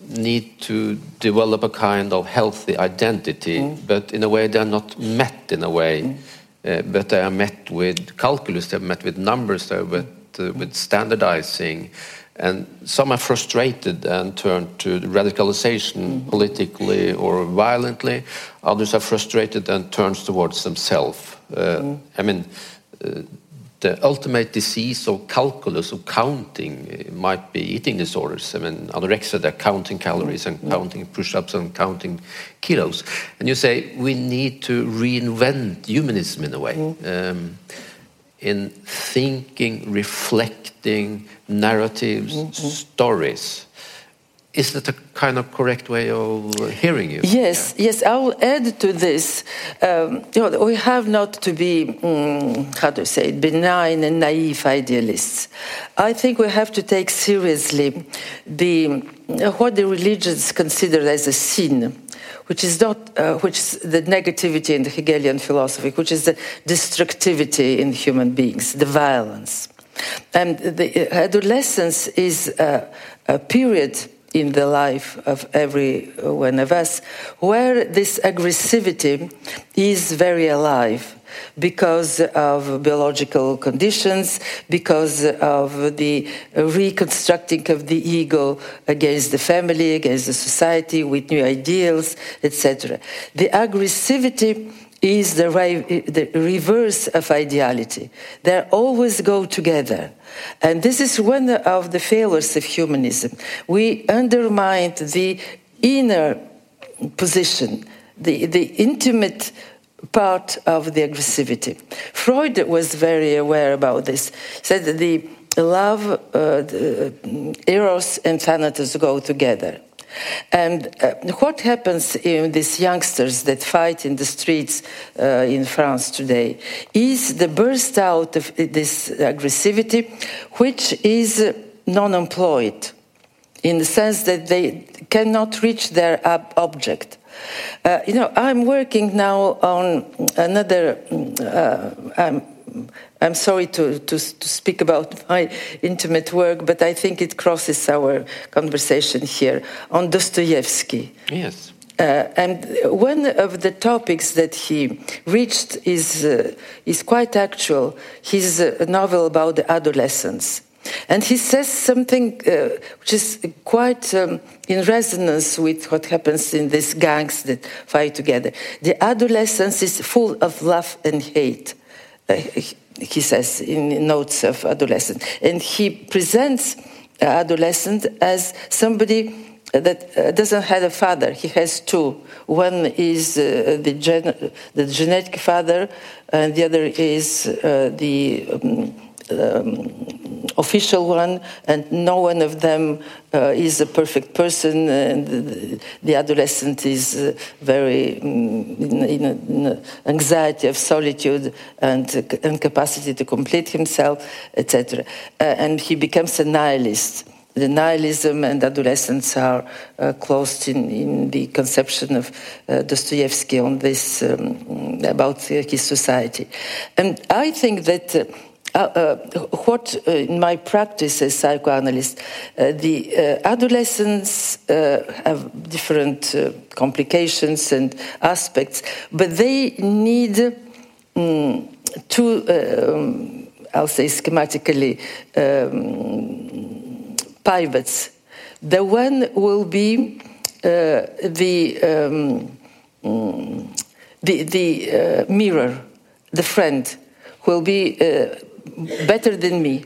need to develop a kind of healthy identity, mm. but in a way they're not met in a way, mm. uh, but they are met with calculus, they're met with numbers, they're met uh, with standardizing. And some are frustrated and turn to radicalization mm. politically or violently. Others are frustrated and turns towards themselves. Uh, mm. I mean, uh, the ultimate disease of calculus, of counting, might be eating disorders. I mean, anorexia, they're counting calories and counting push ups and counting kilos. And you say we need to reinvent humanism in a way, um, in thinking, reflecting, narratives, mm -hmm. stories. Is that a kind of correct way of hearing you? Yes, yeah. yes. I will add to this. Um, you know, we have not to be, um, how to say, it, benign and naive idealists. I think we have to take seriously the what the religions consider as a sin which is not uh, which is the negativity in the Hegelian philosophy, which is the destructivity in human beings, the violence. And the adolescence is a, a period in the life of every one of us, where this aggressivity is very alive because of biological conditions, because of the reconstructing of the ego against the family, against the society, with new ideals, etc. The aggressivity is the, the reverse of ideality. They always go together. And this is one of the failures of humanism. We undermined the inner position, the, the intimate part of the aggressivity. Freud was very aware about this. Said that the love, uh, the eros and thanatos go together. And uh, what happens in these youngsters that fight in the streets uh, in France today is the burst out of this aggressivity, which is non employed in the sense that they cannot reach their ob object. Uh, you know, I'm working now on another. Uh, I'm, I'm sorry to, to, to, speak about my intimate work, but I think it crosses our conversation here on Dostoevsky. Yes. Uh, and one of the topics that he reached is, uh, is quite actual. His uh, novel about the adolescence. And he says something uh, which is quite um, in resonance with what happens in these gangs that fight together. The adolescence is full of love and hate, he says in notes of Adolescent. And he presents adolescent as somebody that uh, doesn't have a father. He has two. One is uh, the, gen- the genetic father, and the other is uh, the um, um, official one, and no one of them uh, is a perfect person. And the, adolescent is uh, very um, in, in, in, anxiety of solitude and incapacity to complete himself, etc. Uh, and he becomes a nihilist. The nihilism and adolescence are uh, closed in, in, the conception of uh, Dostoevsky on this um, about his society, and I think that uh, uh, uh, what uh, in my practice as psychoanalyst, the adolescents have different complications and aspects, but they need um, to, um, I'll say schematically, um, pivots. The one will be the um, the, the uh, mirror, the friend, will be uh, better than me,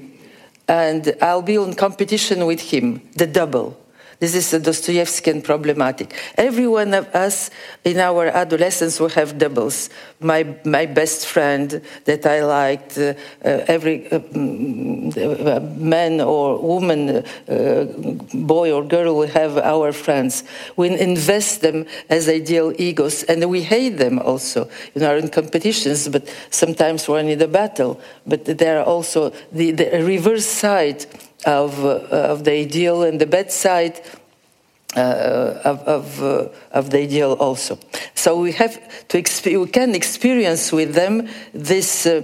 and I'll be in competition with him, the double. This is a Dostoevskian problematic. Every one of us in our adolescence will have doubles. My, my best friend that I liked, uh, uh, every uh, mm, man or woman, uh, boy or girl will have our friends. We invest them as ideal egos and we hate them also. You know, in competitions, but sometimes we're in the battle. But there are also the, the reverse side of, uh, of the ideal and the bad side uh, of, of, uh, of, the ideal also. So we have to we can experience with them this uh,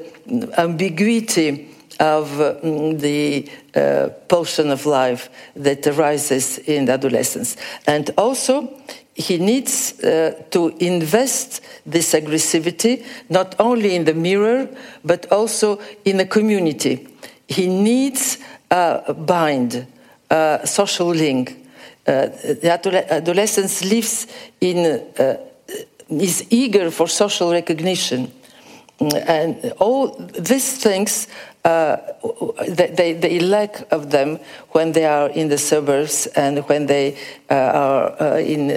ambiguity of mm, the uh, potion of life that arises in adolescence. And also, he needs uh, to invest this aggressivity not only in the mirror, but also in the community. He needs uh, bind, uh, social link. Uh, the adolescence lives in, uh, is eager for social recognition. And all these things, uh, they, they lack of them when they are in the suburbs and when they uh, are in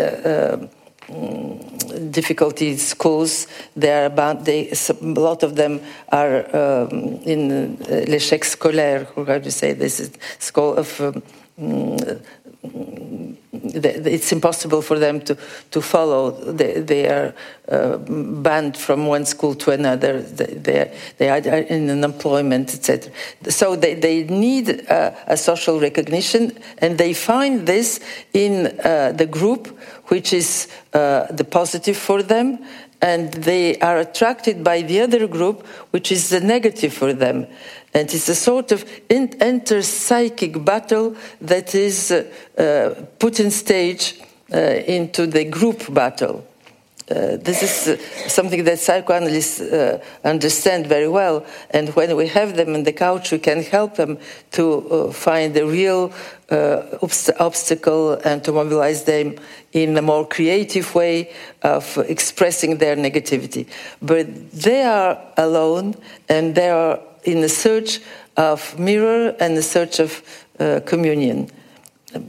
Mm, difficulty schools. They are about they, a lot of them are um, in uh, l'échec scolaire. How do you say this? Is school of um, it's impossible for them to, to follow. They, they are uh, banned from one school to another. They, they are in unemployment, etc. So they, they need uh, a social recognition, and they find this in uh, the group, which is uh, the positive for them, and they are attracted by the other group, which is the negative for them. And it's a sort of inter-psychic battle that is uh, uh, put in stage uh, into the group battle. Uh, this is uh, something that psychoanalysts uh, understand very well, and when we have them on the couch, we can help them to find the real obst obstacle and to mobilize them in a more creative way of expressing their negativity. But they are alone, and they are in the search of mirror and the search of uh, communion.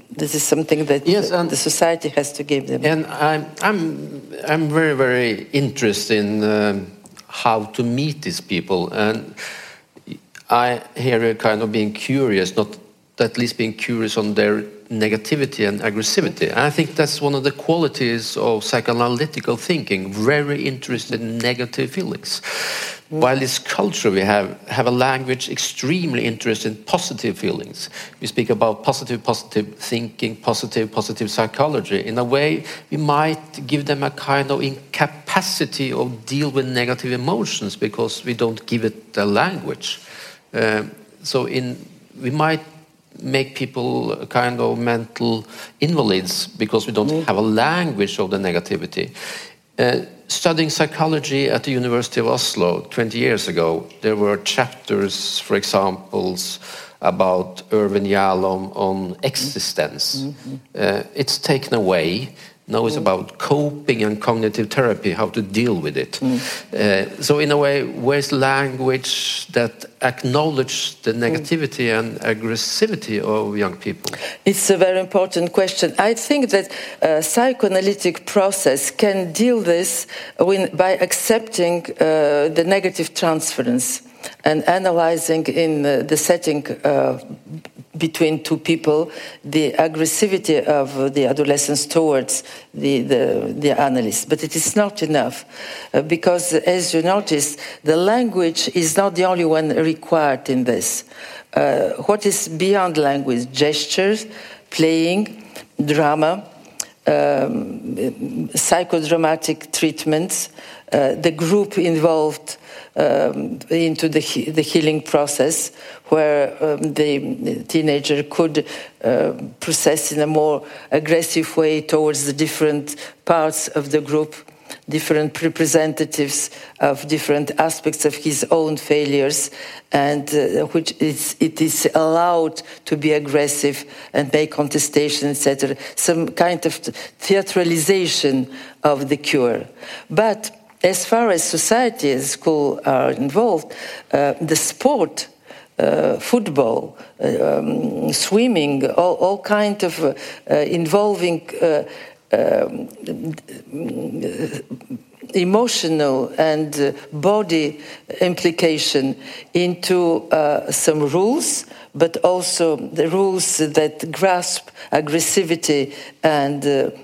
This is something that yes, the society has to give them. And I'm, I'm, I'm very, very interested in um, how to meet these people. And I hear a kind of being curious, not at least being curious on their negativity and aggressivity. I think that's one of the qualities of psychoanalytical thinking, very interested in negative feelings. While this culture we have have a language extremely interested in positive feelings. We speak about positive, positive thinking, positive, positive psychology. In a way, we might give them a kind of incapacity of deal with negative emotions because we don't give it a language. Um, so in we might make people kind of mental invalids because we don't have a language of the negativity. Uh, studying psychology at the University of Oslo 20 years ago, there were chapters, for examples, about Irvin Yalom on existence. Mm -hmm. uh, it's taken away now it's about coping and cognitive therapy, how to deal with it. Mm. Uh, so, in a way, where's language that acknowledges the negativity mm. and aggressivity of young people? It's a very important question. I think that a psychoanalytic process can deal this when, by accepting uh, the negative transference and analyzing in the setting uh, between two people the aggressivity of the adolescents towards the, the, the analyst. But it is not enough uh, because, as you notice, the language is not the only one required in this. Uh, what is beyond language? Gestures, playing, drama, um, psychodramatic treatments, uh, the group involved um, into the, the healing process, where um, the teenager could uh, process in a more aggressive way towards the different parts of the group, different representatives of different aspects of his own failures, and uh, which is, it is allowed to be aggressive and make contestation, etc. Some kind of theatralization of the cure. But as far as society and school are involved, uh, the sport, uh, football, uh, um, swimming, all, all kind of uh, involving uh, um, emotional and body implication into some rules, but also the rules that grasp aggressivity and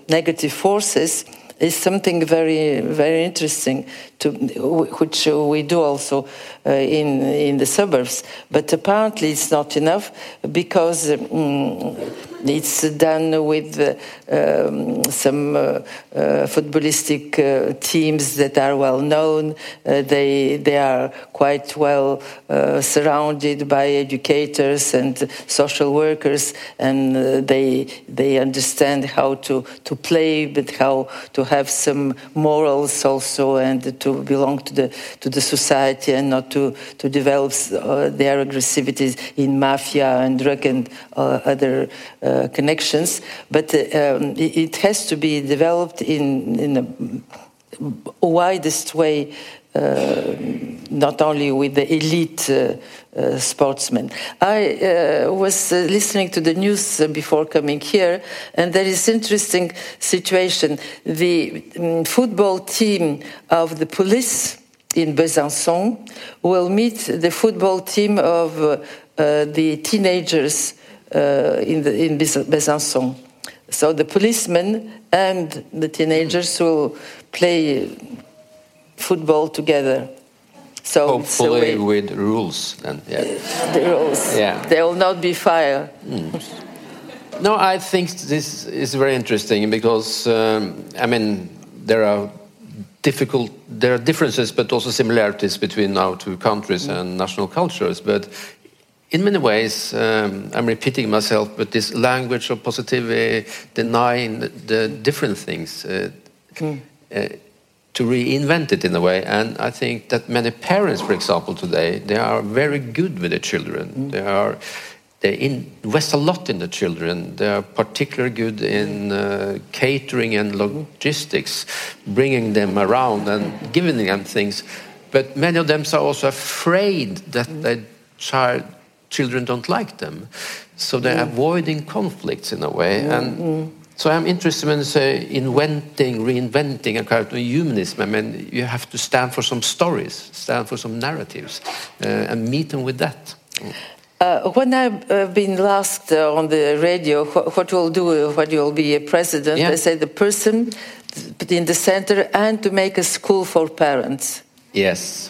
negative forces is something very, very interesting, to, which we do also uh, in, in the suburbs. But apparently it's not enough because um, it's done with uh, um, some uh, uh, footballistic teams that are well known. They, they are quite well surrounded by educators and social workers, and they, they understand how to, to play, but how to have some morals also and to belong to the, to the society and not to, to develop their aggressivities in mafia and drug and uh, other uh, connections. But uh, um, it has to be developed in, in a widest way uh, not only with the elite uh, uh, sportsmen. I uh, was uh, listening to the news before coming here, and there is interesting situation. The um, football team of the police in Besançon will meet the football team of uh, the teenagers in, the, in Besançon. So the policemen and the teenagers will play football together. So hopefully with rules then. Yeah. The rules. Yeah. There will not be fire. Mm. No, I think this is very interesting because um, I mean there are difficult there are differences but also similarities between our two countries mm. and national cultures but in many ways, um, I'm repeating myself, but this language of positivity, denying the, the different things, uh, mm. uh, to reinvent it in a way. And I think that many parents, for example, today, they are very good with their children. Mm. They are they invest a lot in the children. They are particularly good in uh, catering and logistics, bringing them around and giving them things. But many of them are also afraid that mm. their child children don't like them, so they're mm. avoiding conflicts in a way. Mm. And mm. So I'm interested when you say, inventing, reinventing a kind of humanism. I mean, you have to stand for some stories, stand for some narratives, uh, and meet them with that. Uh, when I've uh, been asked uh, on the radio what, what you'll do when you'll be a president, yeah. I say the person in the center and to make a school for parents. Yes.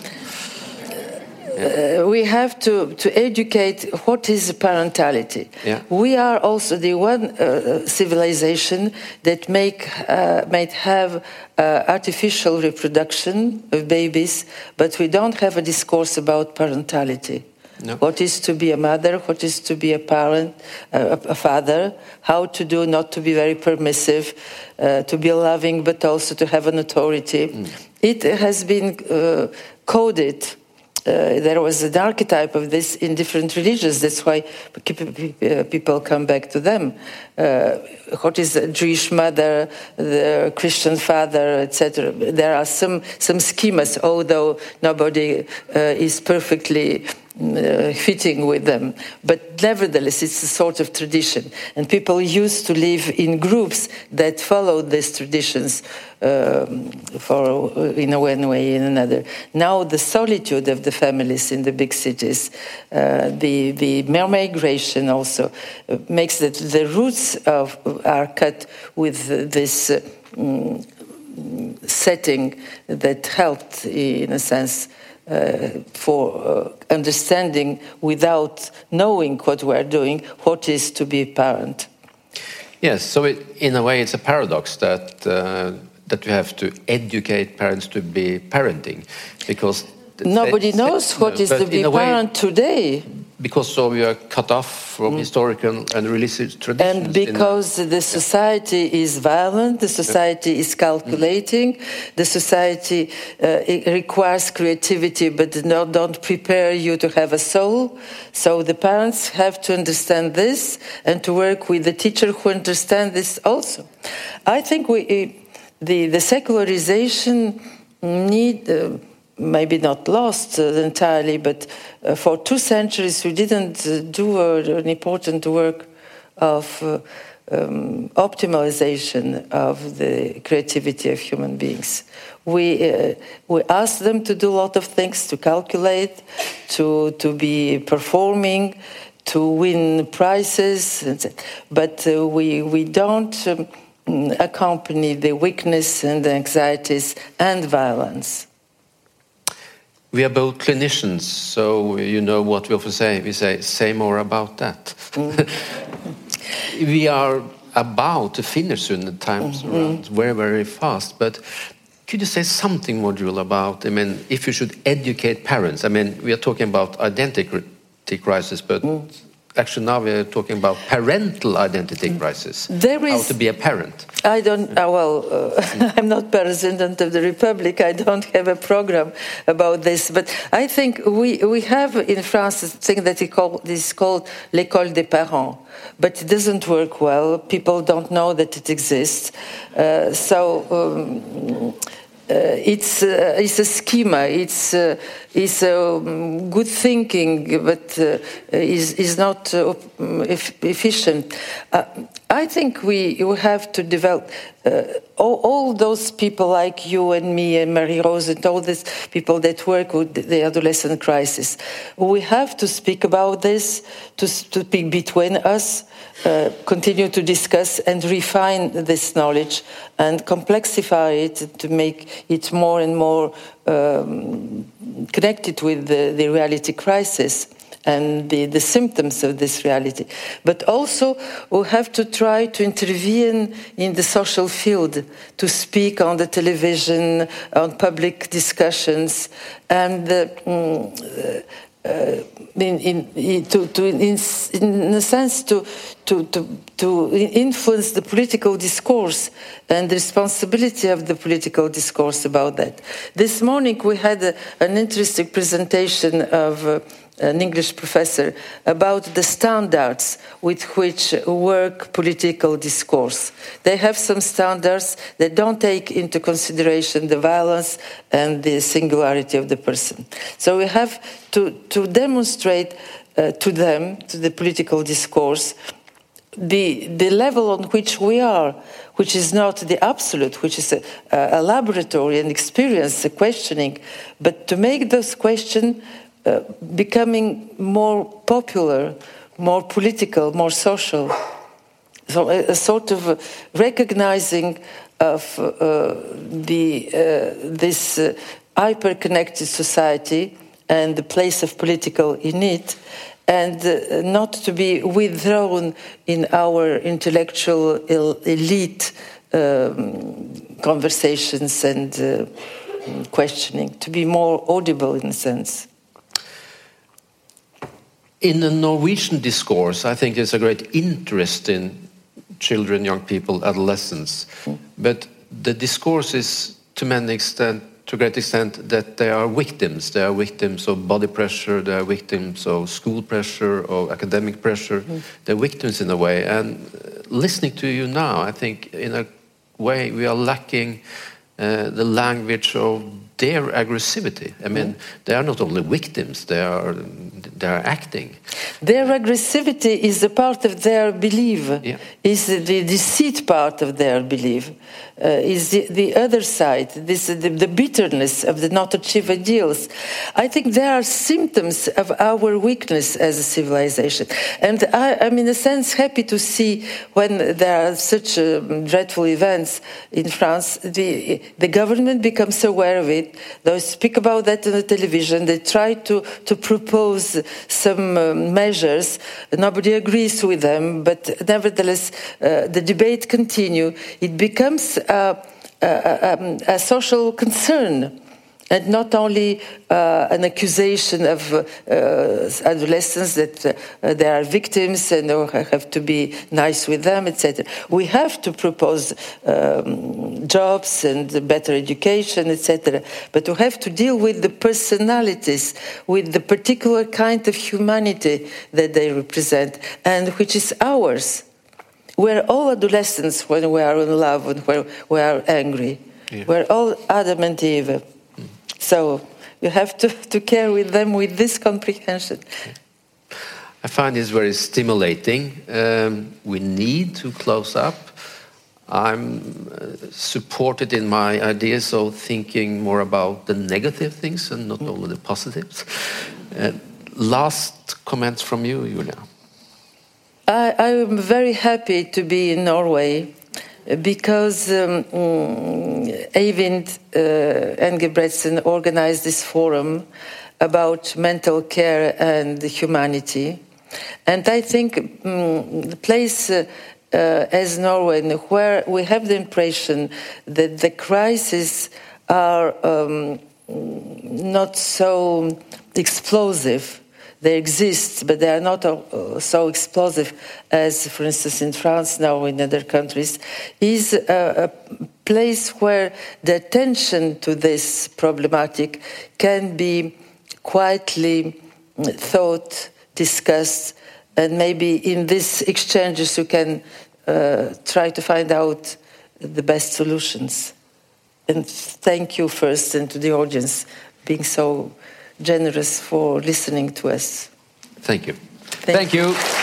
Uh, we have to, to educate what is parentality. Yeah. We are also the one uh, civilization that make uh, might have uh, artificial reproduction of babies, but we don't have a discourse about parentality. No. What is to be a mother? What is to be a parent, uh, a, father? How to do not to be very permissive, uh, to be loving, but also to have an authority. It has been uh, coded. Uh, there was an archetype of this in different religions. That's why uh, people come back to them. Uh, what is a Jewish mother, the Christian father, etc. There are some some schemas, although nobody uh, is perfectly uh, fitting with them. But nevertheless, it's a sort of tradition. And people used to live in groups that followed these traditions um, for, in a one way in another. Now, the solitude of the families in the big cities, uh, the, the migration also uh, makes that the roots of, are cut with this. Uh, mm, setting that helped, in a sense, uh, for uh, understanding without knowing what we are doing what is to be a parent. Yes, so it, in a way, it's a paradox that uh, that we have to educate parents to be parenting, because nobody knows what no, is to be a way, parent today. Because so we are cut off from historical and religious traditions. Mm. And because the society is violent, the society is calculating, the society uh, requires creativity but not, don't prepare you to have a soul. So the parents have to understand this and to work with the teacher who understand this also. I think we, the, the secularization need. Uh, maybe not lost uh, entirely, but uh, for two centuries we didn't uh, do an important work of um, optimization of the creativity of human beings. We, uh, we asked them to do a lot of things, to calculate, to, to be performing, to win prizes, but uh, we, we don't um, accompany the weakness and the anxieties and violence. We are both clinicians, so you know what we often say. We say, "Say more about that." Mm-hmm. we are about to finish soon. The times mm-hmm. runs very, very fast. But could you say something, Module, about? I mean, if you should educate parents. I mean, we are talking about identity crisis, but mm. Actually now we are talking about parental identity crisis. There how is- to be a parent. I don't, uh, well, uh, I'm not president of the republic. I don't have a program about this. But I think we, we have in France a thing that is called, is called l'école des parents. But it doesn't work well. People don't know that it exists. Uh, so um, it's, uh, it's a schema. It's, uh, it's um, good thinking, but uh, is, is not uh, efficient. Uh, I think we, we have to develop uh, all, all those people like you and me and Marie Rose and all these people that work with the adolescent crisis. We have to speak about this, to, to speak between us, uh, continue to discuss and refine this knowledge and complexify it to make it more and more um, connected with the, the reality crisis and the, the symptoms of this reality. But also, we have to try to intervene in the social field, to speak on the television, on public discussions, and uh, uh, in, in, to, to, in, in a sense to, to, to, to influence the political discourse and the responsibility of the political discourse about that. This morning we had a, an interesting presentation of uh, an English professor about the standards with which work political discourse. They have some standards that don't take into consideration the violence and the singularity of the person. So we have to, to demonstrate uh, to them, to the political discourse, the, the level on which we are, which is not the absolute, which is a, a laboratory and experience, a questioning, but to make those questions uh, becoming more popular, more political, more social. So a, a sort of recognizing of uh, the, uh, this uh, hyper-connected society and the place of political in it, and uh, not to be withdrawn in our intellectual el- elite um, conversations and uh, questioning, to be more audible in a sense. In the Norwegian discourse, I think there's a great interest in children, young people, adolescents. But the discourse is, to many extent, to a great extent, that they are victims. They are victims of body pressure. They are victims of school pressure, of academic pressure. Mm. They're victims in a way. And uh, listening to you now, I think, in a way, we are lacking uh, the language of their aggressivity. I mean, mm. they are not only victims; they are they are acting. Their aggressivity is a part of their belief. Yeah. Is the deceit part of their belief? Uh, is the, the other side? This the, the bitterness of the not achieved deals. I think there are symptoms of our weakness as a civilization, and I, am in a sense happy to see when there are such uh, dreadful events in France, the the government becomes aware of it they speak about that on the television. They try to, to propose some uh, measures. Nobody agrees with them, but nevertheless, uh, the debate continues. It becomes a, a, um, a social concern and not only uh, an accusation of uh, adolescents that uh, they are victims and have to be nice with them, etc. We have to propose um, jobs and better education, etc. But we have to deal with the personalities, with the particular kind of humanity that they represent, and which is ours. We're all adolescents when we are in love and when we are angry. Yeah. We're all Adam and Eve. So you have to, to care with them with this comprehension. I find this very stimulating. Um, we need to close up. I'm uh, supported in my ideas of thinking more about the negative things and not only the positives. Uh, last comments from you, Julia. I, am very happy to be in Norway because um, Eivind uh, Engebretsen organized this forum about mental care and humanity. And I think um, the place uh, uh, as Norway, where we have the impression that the crises are um, not so explosive they exist, but they are not uh, so explosive as, for instance, in France now in other countries, is a, a place where the attention to this problematic can be quietly thought, discussed, and maybe in these exchanges you can uh, try to find out the best solutions. And thank you first and to the audience being so generous for listening to us. Thank you. Thank, Thank you. you.